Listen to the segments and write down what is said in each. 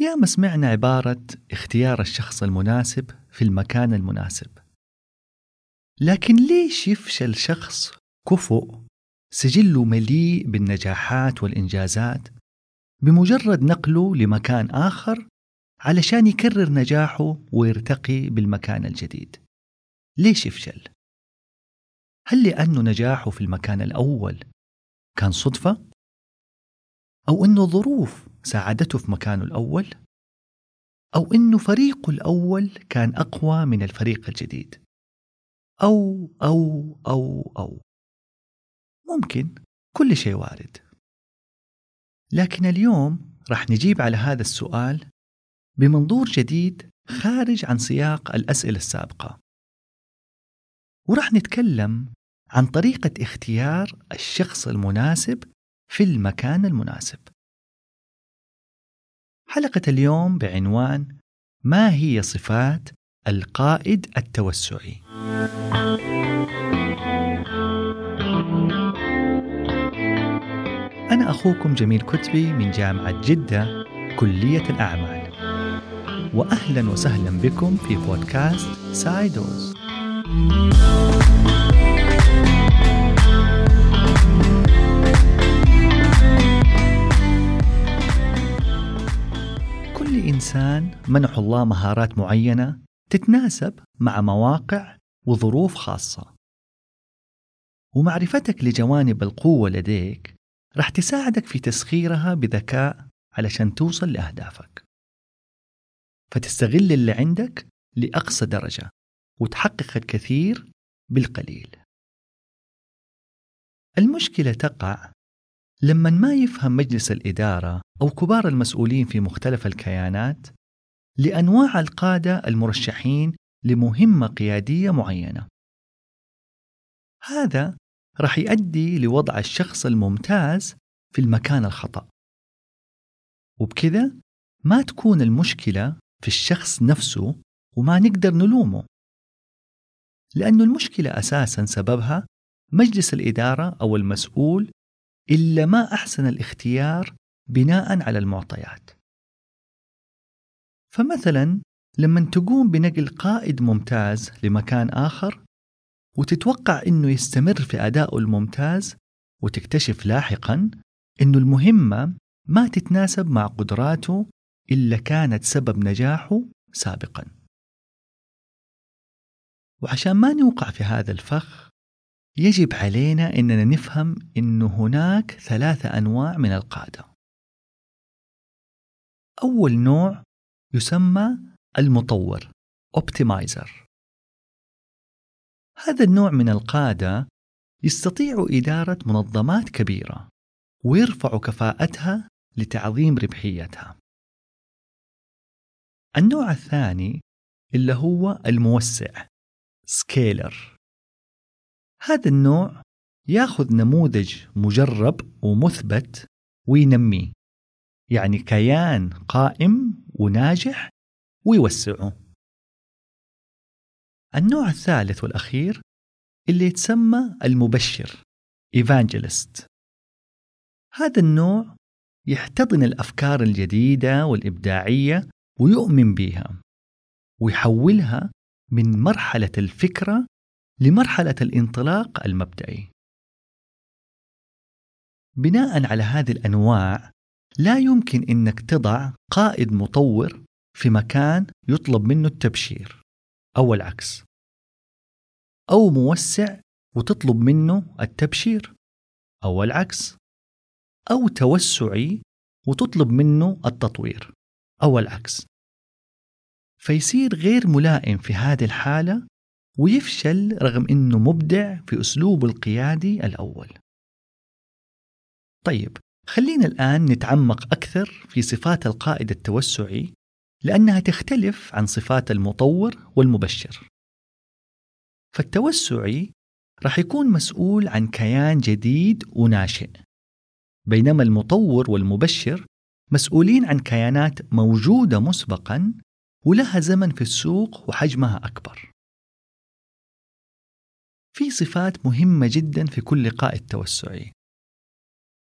ياما سمعنا عبارة اختيار الشخص المناسب في المكان المناسب لكن ليش يفشل شخص كفؤ سجله مليء بالنجاحات والإنجازات بمجرد نقله لمكان آخر علشان يكرر نجاحه ويرتقي بالمكان الجديد ليش يفشل؟ هل لأنه نجاحه في المكان الأول كان صدفة؟ أو أنه ظروف ساعدته في مكانه الأول؟ أو أنه فريقه الأول كان أقوى من الفريق الجديد؟ أو أو أو أو ممكن كل شيء وارد لكن اليوم راح نجيب على هذا السؤال بمنظور جديد خارج عن سياق الأسئلة السابقة وراح نتكلم عن طريقة اختيار الشخص المناسب في المكان المناسب. حلقة اليوم بعنوان ما هي صفات القائد التوسعي؟ أنا أخوكم جميل كتبي من جامعة جدة كلية الأعمال. وأهلا وسهلا بكم في بودكاست سايدوز. كل إنسان منح الله مهارات معينة تتناسب مع مواقع وظروف خاصة. ومعرفتك لجوانب القوة لديك راح تساعدك في تسخيرها بذكاء علشان توصل لأهدافك. فتستغل اللي عندك لأقصى درجة وتحقق الكثير بالقليل. المشكلة تقع لما ما يفهم مجلس الإدارة أو كبار المسؤولين في مختلف الكيانات لأنواع القادة المرشحين لمهمة قيادية معينة. هذا راح يؤدي لوضع الشخص الممتاز في المكان الخطأ. وبكذا ما تكون المشكلة في الشخص نفسه وما نقدر نلومه. لأن المشكلة أساسا سببها مجلس الإدارة أو المسؤول إلا ما أحسن الاختيار بناء على المعطيات. فمثلا لما تقوم بنقل قائد ممتاز لمكان آخر وتتوقع أنه يستمر في أدائه الممتاز وتكتشف لاحقا أنه المهمة ما تتناسب مع قدراته إلا كانت سبب نجاحه سابقا. وعشان ما نوقع في هذا الفخ يجب علينا إننا نفهم انه هناك ثلاثة أنواع من القاده أول نوع يسمى المطور اوبتمايزر هذا النوع من القاده يستطيع إدارة منظمات كبيرة ويرفع كفاءتها لتعظيم ربحيتها. النوع الثاني اللي هو الموسع سكيلر هذا النوع ياخذ نموذج مجرب ومثبت وينميه يعني كيان قائم وناجح ويوسعه. النوع الثالث والأخير اللي يتسمى المبشر ايفانجلست هذا النوع يحتضن الأفكار الجديدة والإبداعية ويؤمن بها ويحولها من مرحلة الفكرة لمرحلة الانطلاق المبدئي. بناء على هذه الأنواع لا يمكن أنك تضع قائد مطور في مكان يطلب منه التبشير أو العكس أو موسع وتطلب منه التبشير أو العكس أو توسعي وتطلب منه التطوير أو العكس فيصير غير ملائم في هذه الحالة ويفشل رغم إنه مبدع في اسلوبه القيادي الأول. طيب خلينا الآن نتعمق أكثر في صفات القائد التوسعي لأنها تختلف عن صفات المطور والمبشر. فالتوسعي راح يكون مسؤول عن كيان جديد وناشئ بينما المطور والمبشر مسؤولين عن كيانات موجودة مسبقا ولها زمن في السوق وحجمها أكبر. في صفات مهمة جدا في كل قائد توسعي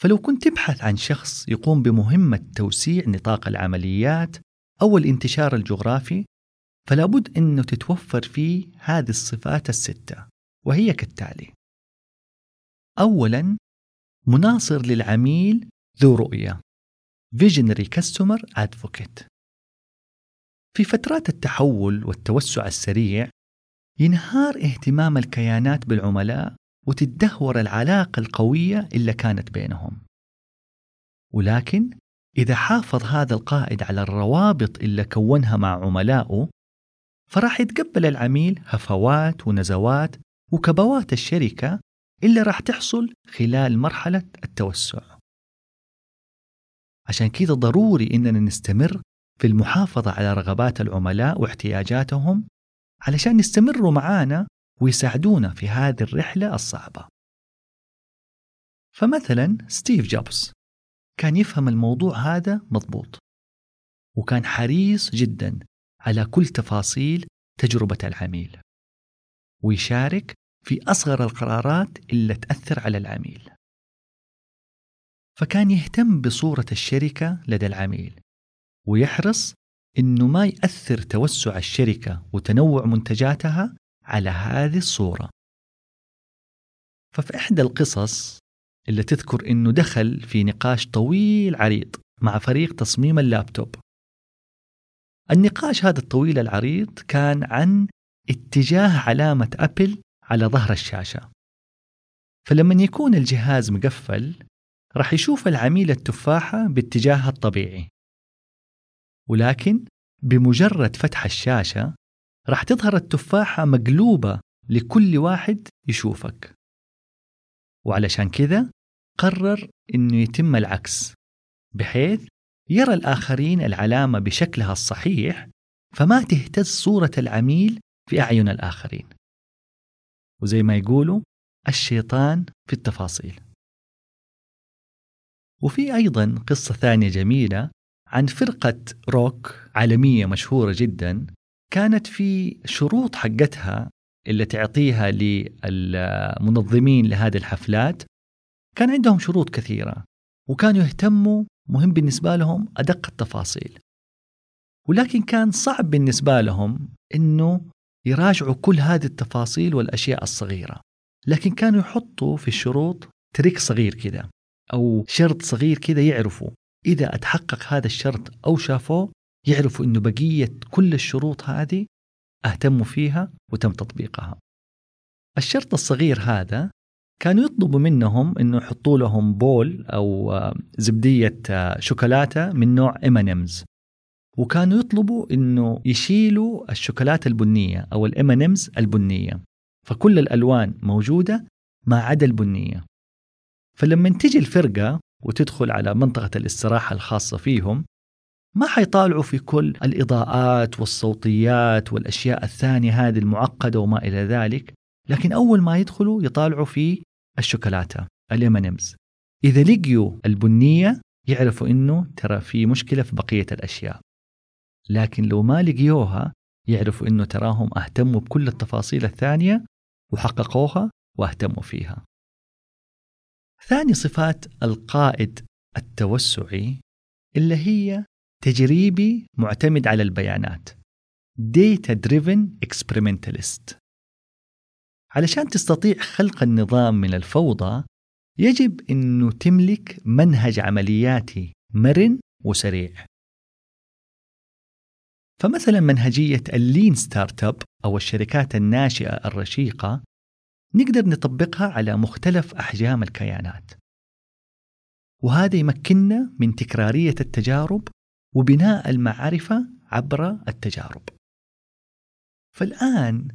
فلو كنت تبحث عن شخص يقوم بمهمة توسيع نطاق العمليات أو الانتشار الجغرافي فلا بد أنه تتوفر فيه هذه الصفات الستة وهي كالتالي أولا مناصر للعميل ذو رؤية Visionary Customer Advocate. في فترات التحول والتوسع السريع ينهار اهتمام الكيانات بالعملاء وتدهور العلاقة القوية اللي كانت بينهم. ولكن إذا حافظ هذا القائد على الروابط اللي كونها مع عملائه فراح يتقبل العميل هفوات ونزوات وكبوات الشركة اللي راح تحصل خلال مرحلة التوسع. عشان كده ضروري إننا نستمر في المحافظة على رغبات العملاء واحتياجاتهم علشان يستمروا معانا ويساعدونا في هذه الرحلة الصعبة. فمثلا ستيف جوبز كان يفهم الموضوع هذا مضبوط وكان حريص جدا على كل تفاصيل تجربة العميل ويشارك في أصغر القرارات اللي تأثر على العميل. فكان يهتم بصورة الشركة لدى العميل ويحرص إنه ما ياثر توسع الشركة وتنوع منتجاتها على هذه الصورة. ففي إحدى القصص اللي تذكر إنه دخل في نقاش طويل عريض مع فريق تصميم اللابتوب. النقاش هذا الطويل العريض كان عن اتجاه علامة أبل على ظهر الشاشة. فلما يكون الجهاز مقفل راح يشوف العميل التفاحة باتجاهها الطبيعي ولكن بمجرد فتح الشاشة راح تظهر التفاحة مقلوبة لكل واحد يشوفك. وعلشان كذا قرر إنه يتم العكس بحيث يرى الآخرين العلامة بشكلها الصحيح فما تهتز صورة العميل في أعين الآخرين. وزي ما يقولوا الشيطان في التفاصيل. وفي أيضا قصة ثانية جميلة عن فرقة روك عالمية مشهورة جدا كانت في شروط حقتها اللي تعطيها للمنظمين لهذه الحفلات. كان عندهم شروط كثيرة وكانوا يهتموا مهم بالنسبة لهم أدق التفاصيل. ولكن كان صعب بالنسبة لهم أنه يراجعوا كل هذه التفاصيل والأشياء الصغيرة. لكن كانوا يحطوا في الشروط تريك صغير كذا أو شرط صغير كذا يعرفوا. إذا أتحقق هذا الشرط أو شافوه يعرفوا أنه بقية كل الشروط هذه اهتموا فيها وتم تطبيقها. الشرط الصغير هذا كانوا يطلبوا منهم إنه يحطوا لهم بول أو زبدية شوكولاتة من نوع M&M's وكانوا يطلبوا إنه يشيلوا الشوكولاتة البنية أو ال M&M's البنية. فكل الألوان موجودة ما عدا البنية. فلما تجي الفرقة وتدخل على منطقة الاستراحة الخاصة فيهم ما حيطالعوا في كل الإضاءات والصوتيات والأشياء الثانية هذه المعقدة وما إلى ذلك لكن أول ما يدخلوا يطالعوا في الشوكولاتة الإمانيمز إذا لقيوا البنية يعرفوا إنه ترى في مشكلة في بقية الأشياء. لكن لو ما لقيوها يعرفوا إنه تراهم أهتموا بكل التفاصيل الثانية وحققوها واهتموا فيها. ثاني صفات القائد التوسعي اللي هي تجريبي معتمد على البيانات. Data Driven Experimentalist. علشان تستطيع خلق النظام من الفوضى يجب أنه تملك منهج عملياتي مرن وسريع. فمثلا منهجية ال lean startup أو الشركات الناشئة الرشيقة نقدر نطبقها على مختلف أحجام الكيانات. وهذا يمكننا من تكرارية التجارب وبناء المعرفة عبر التجارب. فالآن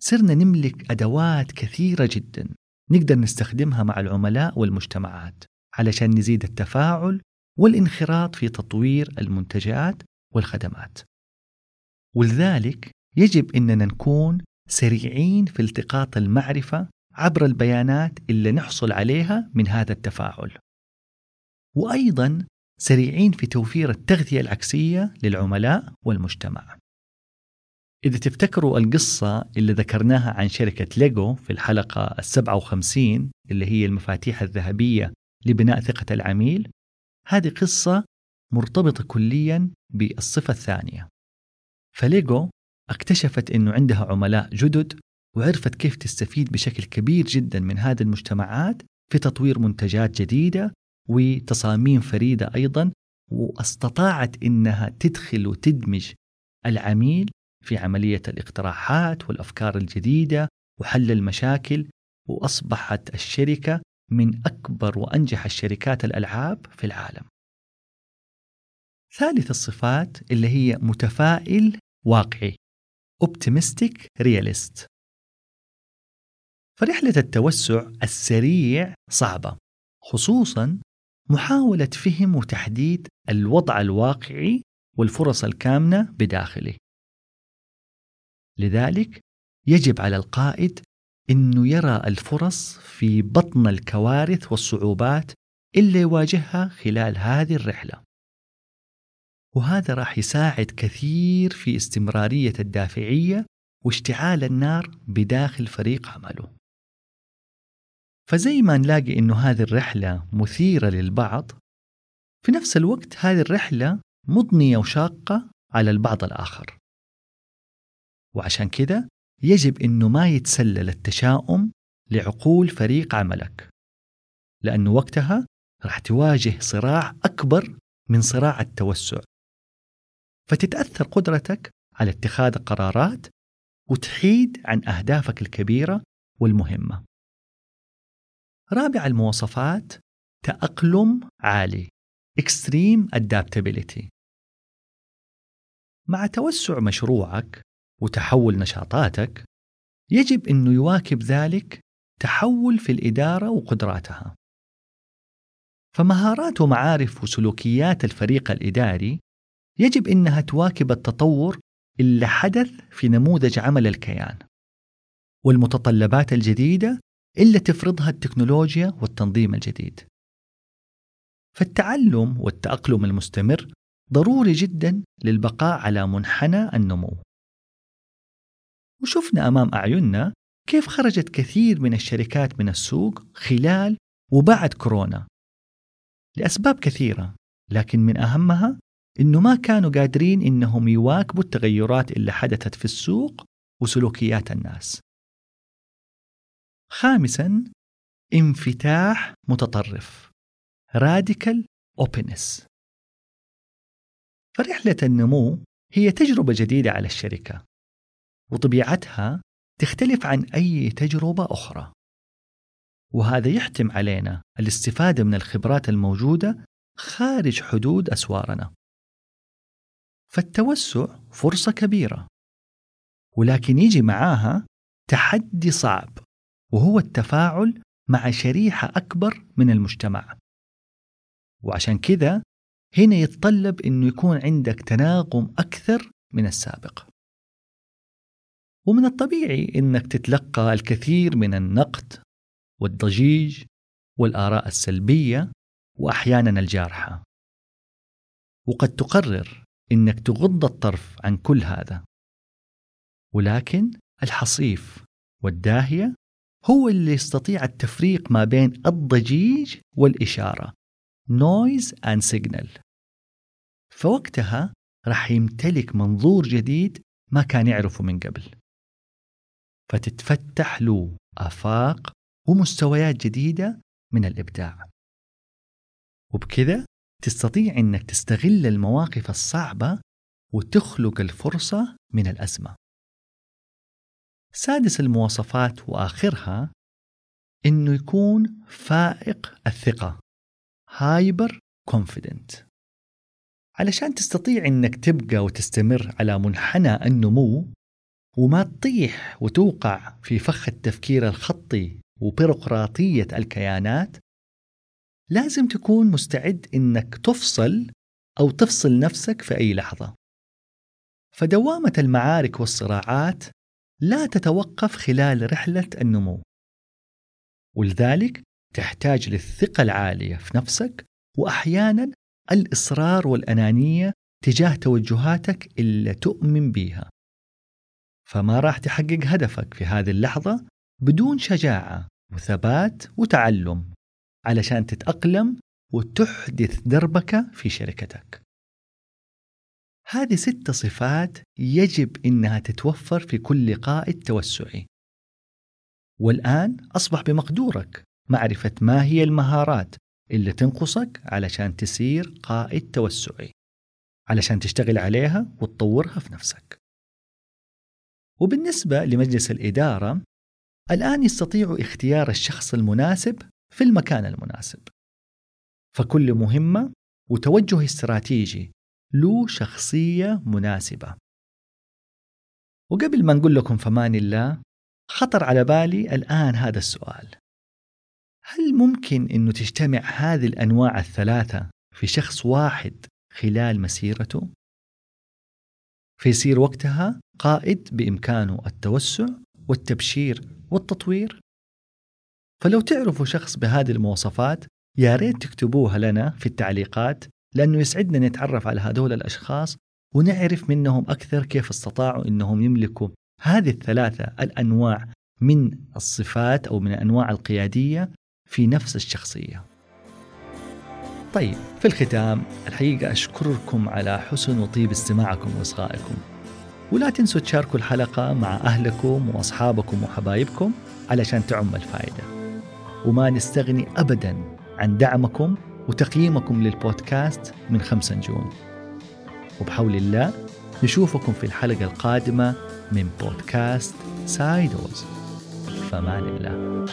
صرنا نملك أدوات كثيرة جدا نقدر نستخدمها مع العملاء والمجتمعات علشان نزيد التفاعل والانخراط في تطوير المنتجات والخدمات. ولذلك يجب إننا نكون سريعين في التقاط المعرفة عبر البيانات اللي نحصل عليها من هذا التفاعل. وأيضا سريعين في توفير التغذية العكسية للعملاء والمجتمع. إذا تفتكروا القصة اللي ذكرناها عن شركة ليجو في الحلقة السبعة وخمسين اللي هي المفاتيح الذهبية لبناء ثقة العميل هذه قصة مرتبطة كليا بالصفة الثانية فليجو اكتشفت أنه عندها عملاء جدد وعرفت كيف تستفيد بشكل كبير جدا من هذه المجتمعات في تطوير منتجات جديدة وتصاميم فريدة أيضا واستطاعت أنها تدخل وتدمج العميل في عملية الاقتراحات والأفكار الجديدة وحل المشاكل وأصبحت الشركة من أكبر وأنجح الشركات الألعاب في العالم. ثالث الصفات اللي هي متفائل واقعي. Optimistic realist. فرحلة التوسع السريع صعبة خصوصا محاولة فهم وتحديد الوضع الواقعي والفرص الكامنة بداخله. لذلك يجب على القائد إنه يرى الفرص في بطن الكوارث والصعوبات اللي يواجهها خلال هذه الرحلة. وهذا راح يساعد كثير في استمرارية الدافعية واشتعال النار بداخل فريق عمله. فزي ما نلاقي إنه هذه الرحلة مثيرة للبعض في نفس الوقت هذه الرحلة مضنية وشاقة على البعض الآخر. وعشان كده يجب إنه ما يتسلل التشاؤم لعقول فريق عملك لأنه وقتها راح تواجه صراع أكبر من صراع التوسع. فتتأثر قدرتك على اتخاذ قرارات وتحيد عن أهدافك الكبيرة والمهمة. رابع المواصفات تأقلم عالي Extreme Adaptability. مع توسع مشروعك وتحول نشاطاتك يجب أنه يواكب ذلك تحول في الإدارة وقدراتها. فمهارات ومعارف وسلوكيات الفريق الإداري يجب أنها تواكب التطور اللي حدث في نموذج عمل الكيان والمتطلبات الجديدة اللي تفرضها التكنولوجيا والتنظيم الجديد. فالتعلم والتأقلم المستمر ضروري جدا للبقاء على منحنى النمو. وشفنا أمام أعيننا كيف خرجت كثير من الشركات من السوق خلال وبعد كورونا لأسباب كثيرة لكن من أهمها إنه ما كانوا قادرين إنهم يواكبوا التغيرات اللي حدثت في السوق وسلوكيات الناس. خامسا انفتاح متطرف radical openness. فرحلة النمو هي تجربة جديدة على الشركة وطبيعتها تختلف عن أي تجربة أخرى. وهذا يحتم علينا الاستفادة من الخبرات الموجودة خارج حدود أسوارنا. فالتوسع فرصة كبيرة. ولكن يجي معاها تحدي صعب وهو التفاعل مع شريحة أكبر من المجتمع. وعشان كذا هنا يتطلب أنه يكون عندك تناغم أكثر من السابق. ومن الطبيعي أنك تتلقى الكثير من النقد والضجيج والآراء السلبية وأحيانا الجارحة. وقد تقرر أنك تغض الطرف عن كل هذا. ولكن الحصيف والداهية هو اللي يستطيع التفريق ما بين الضجيج والإشارة noise and signal. فوقتها راح يمتلك منظور جديد ما كان يعرفه من قبل. فتتفتح له آفاق ومستويات جديدة من الإبداع. وبكذا تستطيع أنك تستغل المواقف الصعبة وتخلق الفرصة من الأزمة. سادس المواصفات وآخرها إنه يكون فائق الثقة hyper confident علشان تستطيع إنك تبقى وتستمر على منحنى النمو وما تطيح وتوقع في فخ التفكير الخطي وبيروقراطية الكيانات لازم تكون مستعد إنك تفصل أو تفصل نفسك في أي لحظة. فدوامة المعارك والصراعات لا تتوقف خلال رحلة النمو. ولذلك تحتاج للثقة العالية في نفسك وأحيانا الإصرار والأنانية تجاه توجهاتك اللي تؤمن بيها. فما راح تحقق هدفك في هذه اللحظة بدون شجاعة وثبات وتعلم. علشان تتأقلم وتحدث دربكة في شركتك. هذه ست صفات يجب إنها تتوفر في كل قائد توسعي والآن أصبح بمقدورك معرفة ما هي المهارات اللي تنقصك علشان تصير قائد توسعي علشان تشتغل عليها وتطورها في نفسك. وبالنسبة لمجلس الإدارة الآن يستطيعوا اختيار الشخص المناسب في المكان المناسب فكل مهمة وتوجه استراتيجي له شخصية مناسبة وقبل ما نقول لكم فمان الله خطر على بالي الآن هذا السؤال هل ممكن أنه تجتمع هذه الأنواع الثلاثة في شخص واحد خلال مسيرته؟ فيصير وقتها قائد بإمكانه التوسع والتبشير والتطوير؟ فلو تعرفوا شخص بهذه المواصفات يا ريت تكتبوها لنا في التعليقات لأنه يسعدنا نتعرف على هذول الأشخاص ونعرف منهم أكثر كيف استطاعوا أنهم يملكوا هذه الثلاثة الأنواع من الصفات أو من أنواع القيادية في نفس الشخصية. طيب في الختام الحقيقة أشكركم على حسن وطيب استماعكم وإصغائكم. ولا تنسوا تشاركوا الحلقة مع أهلكم وأصحابكم وحبايبكم علشان تعم الفائدة. وما نستغني أبدا عن دعمكم وتقييمكم للبودكاست من خمسة نجوم. وبحول الله نشوفكم في الحلقة القادمة من بودكاست سايدوز. فمان الله.